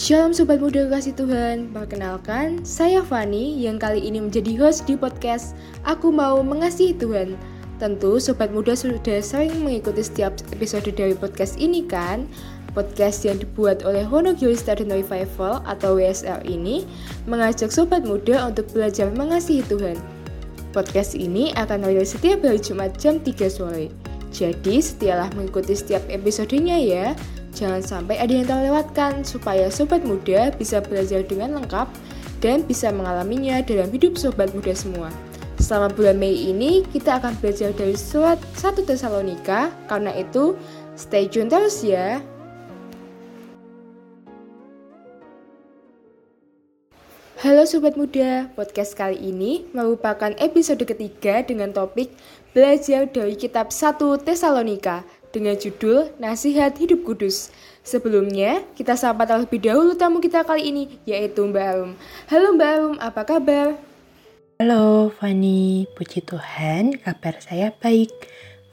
Shalom Sobat Muda Kasih Tuhan, perkenalkan saya Fani yang kali ini menjadi host di podcast Aku Mau Mengasihi Tuhan. Tentu Sobat Muda sudah sering mengikuti setiap episode dari podcast ini kan? Podcast yang dibuat oleh Honogyo Student Revival atau WSL ini mengajak Sobat Muda untuk belajar mengasihi Tuhan. Podcast ini akan rilis setiap hari Jumat jam 3 sore. Jadi setialah mengikuti setiap episodenya ya. Jangan sampai ada yang terlewatkan supaya sobat muda bisa belajar dengan lengkap dan bisa mengalaminya dalam hidup sobat muda semua. Selama bulan Mei ini kita akan belajar dari surat 1 Tesalonika, karena itu stay tune terus ya. Halo Sobat Muda, podcast kali ini merupakan episode ketiga dengan topik Belajar dari Kitab 1 Tesalonika dengan judul Nasihat Hidup Kudus. Sebelumnya, kita sapa terlebih dahulu tamu kita kali ini, yaitu Mbak Arum. Halo Mbak Arum, apa kabar? Halo Fani, puji Tuhan, kabar saya baik.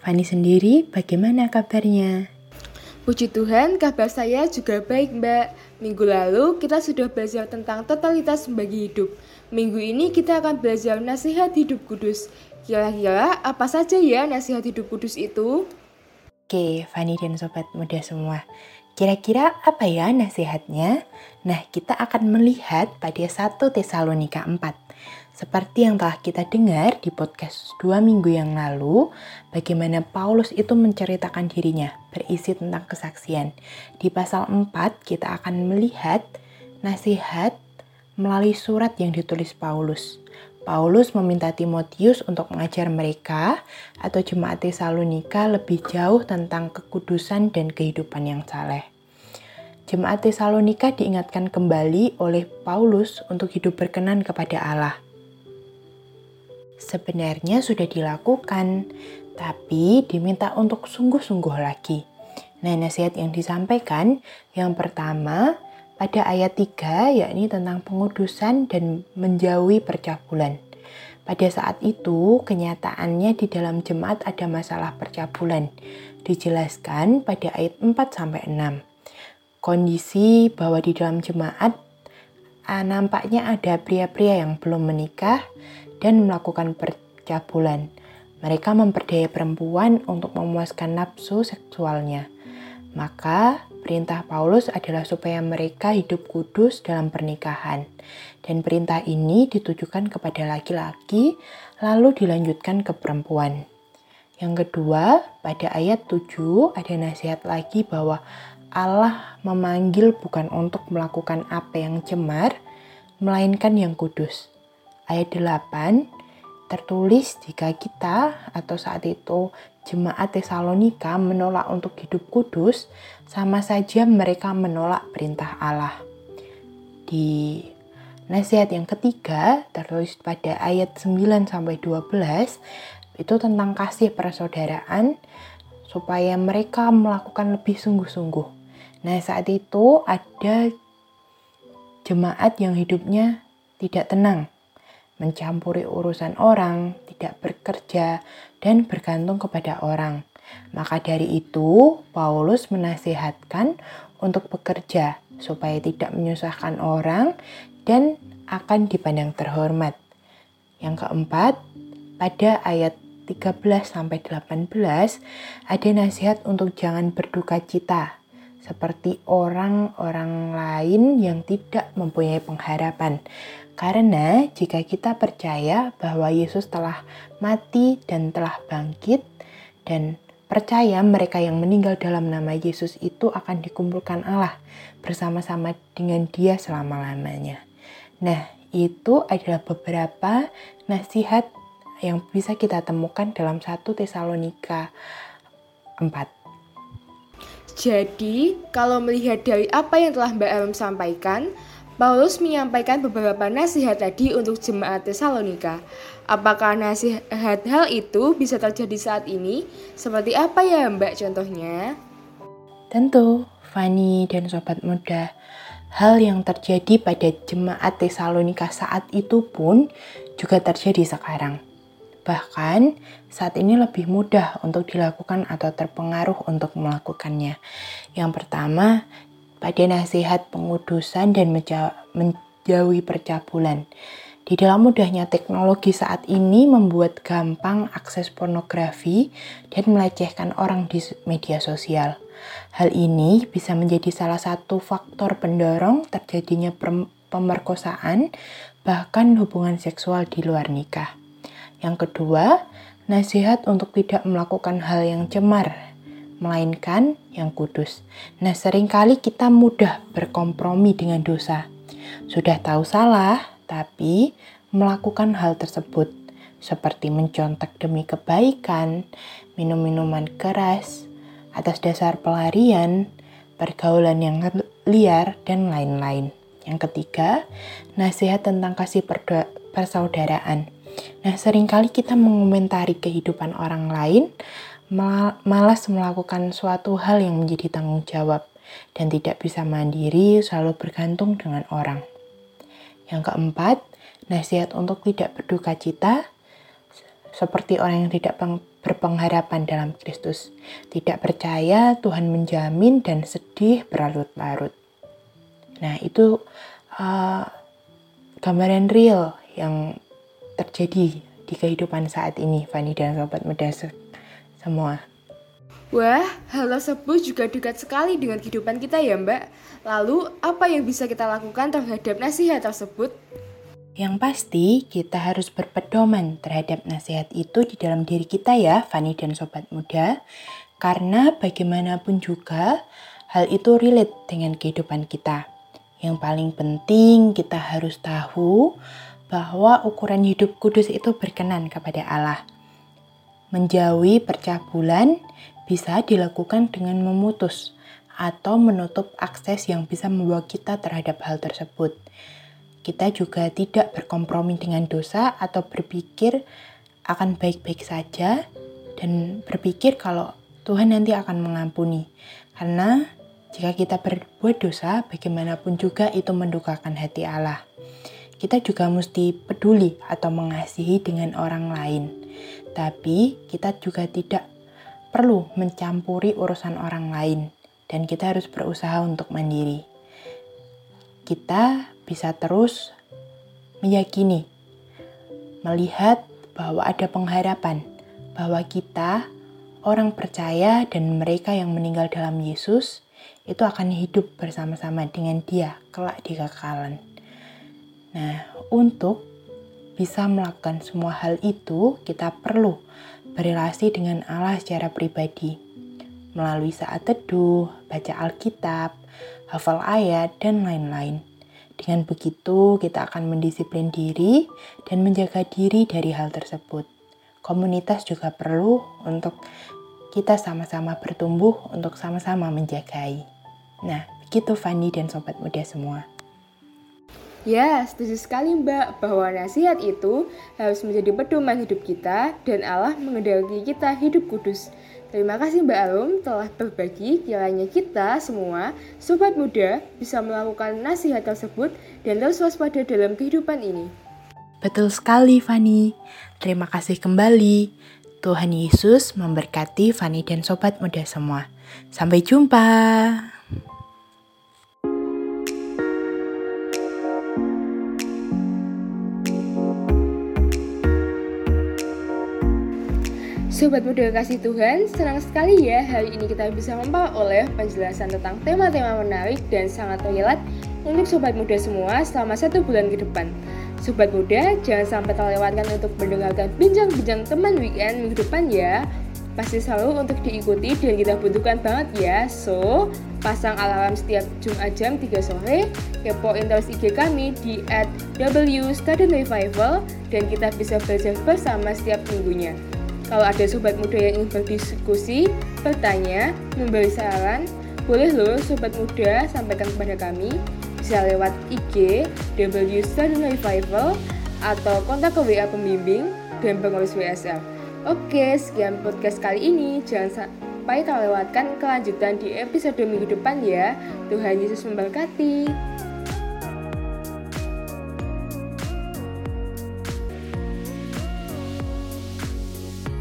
Fani sendiri, bagaimana kabarnya? Puji Tuhan, kabar saya juga baik Mbak. Minggu lalu kita sudah belajar tentang totalitas membagi hidup. Minggu ini kita akan belajar nasihat hidup kudus. Kira-kira apa saja ya nasihat hidup kudus itu? Oke, Fani dan Sobat Muda semua. Kira-kira apa ya nasihatnya? Nah, kita akan melihat pada 1 Tesalonika 4. Seperti yang telah kita dengar di podcast dua minggu yang lalu, bagaimana Paulus itu menceritakan dirinya, berisi tentang kesaksian. Di pasal 4, kita akan melihat nasihat melalui surat yang ditulis Paulus. Paulus meminta Timotius untuk mengajar mereka atau jemaat Tesalonika lebih jauh tentang kekudusan dan kehidupan yang saleh. Jemaat Tesalonika diingatkan kembali oleh Paulus untuk hidup berkenan kepada Allah. Sebenarnya sudah dilakukan, tapi diminta untuk sungguh-sungguh lagi. Nah, nasihat yang disampaikan yang pertama pada ayat 3 yakni tentang pengudusan dan menjauhi percabulan. Pada saat itu, kenyataannya di dalam jemaat ada masalah percabulan. Dijelaskan pada ayat 4 sampai 6. Kondisi bahwa di dalam jemaat ah, nampaknya ada pria-pria yang belum menikah dan melakukan percabulan. Mereka memperdaya perempuan untuk memuaskan nafsu seksualnya. Maka perintah Paulus adalah supaya mereka hidup kudus dalam pernikahan. Dan perintah ini ditujukan kepada laki-laki lalu dilanjutkan ke perempuan. Yang kedua, pada ayat 7 ada nasihat lagi bahwa Allah memanggil bukan untuk melakukan apa yang cemar, melainkan yang kudus. Ayat 8 tertulis jika kita atau saat itu jemaat Tesalonika menolak untuk hidup kudus, sama saja mereka menolak perintah Allah. Di nasihat yang ketiga tertulis pada ayat 9 sampai 12 itu tentang kasih persaudaraan supaya mereka melakukan lebih sungguh-sungguh. Nah, saat itu ada jemaat yang hidupnya tidak tenang mencampuri urusan orang, tidak bekerja, dan bergantung kepada orang. Maka dari itu, Paulus menasihatkan untuk bekerja supaya tidak menyusahkan orang dan akan dipandang terhormat. Yang keempat, pada ayat 13 sampai 18 ada nasihat untuk jangan berduka cita seperti orang-orang lain yang tidak mempunyai pengharapan. Karena jika kita percaya bahwa Yesus telah mati dan telah bangkit dan percaya mereka yang meninggal dalam nama Yesus itu akan dikumpulkan Allah bersama-sama dengan dia selama-lamanya. Nah, itu adalah beberapa nasihat yang bisa kita temukan dalam 1 Tesalonika 4. Jadi, kalau melihat dari apa yang telah Mbak Arum sampaikan, Paulus menyampaikan beberapa nasihat tadi untuk jemaat Tesalonika. Apakah nasihat hal itu bisa terjadi saat ini? Seperti apa ya Mbak contohnya? Tentu, Fani dan sobat muda, hal yang terjadi pada jemaat Tesalonika saat itu pun juga terjadi sekarang. Bahkan saat ini lebih mudah untuk dilakukan atau terpengaruh untuk melakukannya. Yang pertama, pada nasihat pengudusan dan menjauhi percabulan. Di dalam mudahnya teknologi saat ini membuat gampang akses pornografi dan melecehkan orang di media sosial. Hal ini bisa menjadi salah satu faktor pendorong terjadinya pemerkosaan, bahkan hubungan seksual di luar nikah. Yang kedua, nasihat untuk tidak melakukan hal yang cemar, melainkan yang kudus. Nah, sering kali kita mudah berkompromi dengan dosa. Sudah tahu salah, tapi melakukan hal tersebut seperti mencontek demi kebaikan, minum minuman keras, atas dasar pelarian, pergaulan yang liar, dan lain-lain. Yang ketiga, nasihat tentang kasih persaudaraan. Nah, sering kali kita mengomentari kehidupan orang lain, malas melakukan suatu hal yang menjadi tanggung jawab, dan tidak bisa mandiri, selalu bergantung dengan orang. Yang keempat, nasihat untuk tidak berduka cita, seperti orang yang tidak berpengharapan dalam Kristus, tidak percaya Tuhan menjamin dan sedih berlarut-larut. Nah, itu uh, gambaran real yang terjadi di kehidupan saat ini, Fani dan sobat muda semua. Wah, hal tersebut juga dekat sekali dengan kehidupan kita ya Mbak. Lalu, apa yang bisa kita lakukan terhadap nasihat tersebut? Yang pasti, kita harus berpedoman terhadap nasihat itu di dalam diri kita ya, Fani dan Sobat Muda. Karena bagaimanapun juga, hal itu relate dengan kehidupan kita. Yang paling penting, kita harus tahu bahwa ukuran hidup kudus itu berkenan kepada Allah. Menjauhi percabulan bisa dilakukan dengan memutus atau menutup akses yang bisa membawa kita terhadap hal tersebut. Kita juga tidak berkompromi dengan dosa atau berpikir akan baik-baik saja dan berpikir kalau Tuhan nanti akan mengampuni. Karena jika kita berbuat dosa, bagaimanapun juga itu mendukakan hati Allah. Kita juga mesti peduli atau mengasihi dengan orang lain. Tapi kita juga tidak perlu mencampuri urusan orang lain dan kita harus berusaha untuk mandiri. Kita bisa terus meyakini, melihat bahwa ada pengharapan bahwa kita orang percaya dan mereka yang meninggal dalam Yesus itu akan hidup bersama-sama dengan Dia kelak di kekekalan. Nah, untuk bisa melakukan semua hal itu, kita perlu berrelasi dengan Allah secara pribadi melalui saat teduh, baca Alkitab, hafal ayat, dan lain-lain. Dengan begitu, kita akan mendisiplin diri dan menjaga diri dari hal tersebut. Komunitas juga perlu untuk kita sama-sama bertumbuh untuk sama-sama menjagai. Nah, begitu Fanny dan sobat muda semua. Ya, setuju sekali Mbak bahwa nasihat itu harus menjadi pedoman hidup kita dan Allah mengendalikan kita hidup kudus. Terima kasih Mbak Alum telah berbagi kiranya kita semua, sobat muda, bisa melakukan nasihat tersebut dan terus waspada dalam kehidupan ini. Betul sekali Fani. Terima kasih kembali. Tuhan Yesus memberkati Fani dan sobat muda semua. Sampai jumpa. Sobat muda kasih Tuhan, senang sekali ya hari ini kita bisa memperoleh penjelasan tentang tema-tema menarik dan sangat relate untuk sobat muda semua selama satu bulan ke depan. Sobat muda, jangan sampai terlewatkan untuk mendengarkan bincang-bincang teman weekend minggu depan ya. Pasti selalu untuk diikuti dan kita butuhkan banget ya. So, pasang alarm setiap Jumat jam 3 sore, kepoin terus IG kami di at W Revival, dan kita bisa belajar bersama setiap minggunya. Kalau ada sobat muda yang ingin berdiskusi, bertanya, memberi saran, boleh loh sobat muda sampaikan kepada kami bisa lewat IG W Revival atau kontak ke WA pembimbing dan pengurus WSF. Oke, sekian podcast kali ini. Jangan sampai terlewatkan kelanjutan di episode minggu depan ya. Tuhan Yesus memberkati.